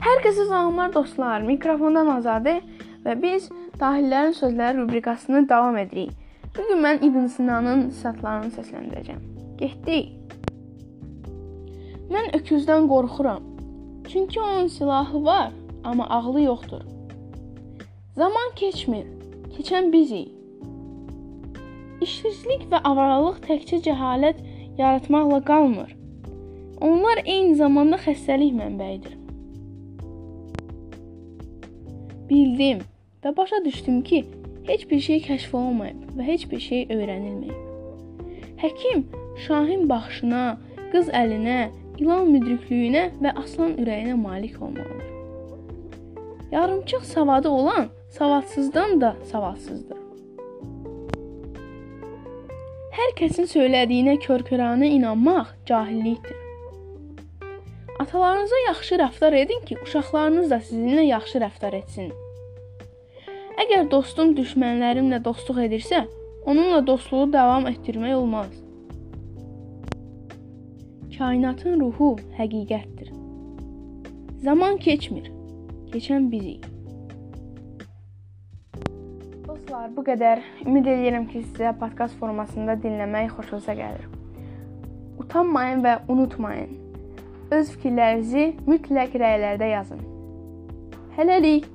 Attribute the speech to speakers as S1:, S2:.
S1: Hər kəsə salamlar dostlar. Mikrofondan Azadə və biz Dahillərin sözləri rubrikasını davam edirik. Bu gün mən İbn Sinanın sətlarını səsləndirəcəm. Getdik. Mən öküzdən qorxuram. Çünki onun silahı var, amma ağlı yoxdur. Zaman keçmir. Keçən bizik. İşsizlik və avaralıq təkcə cəhalət yaratmaqla qalmır. Onlar eyni zamanda xəstəlik mənbəyidir. Bildim və başa düşdüm ki, heç bir şey kəşf olunmayıb və heç bir şey öyrənilməyib. Həkim şahin baxışına, qız əlinə, ilan müdrikliyinə və aslan ürəyinə malik olmalıdır. Yarımçıq savadı olan savadsızdan da savadsızdır. Hər kəsin söylədiyinə körkörənə inanmaq cahillikdir. Atalarınıza yaxşı rəftar edin ki, uşaqlarınız da sizinlə yaxşı rəftar etsin. Əgər dostum düşmənlərimlə dostluq edirsə, onunla dostluğu davam etdirmək olmaz. Kainatın ruhu həqiqətdir. Zaman keçmir. Keçən bizik. Dostlar, bu qədər. Ümid edirəm ki, sizə podkast formasında dinləmək xoşunuza gəlir. Utanmayın və unutmayın. Öz fikirlərinizi mütləq rəylərdə yazın. Hələlik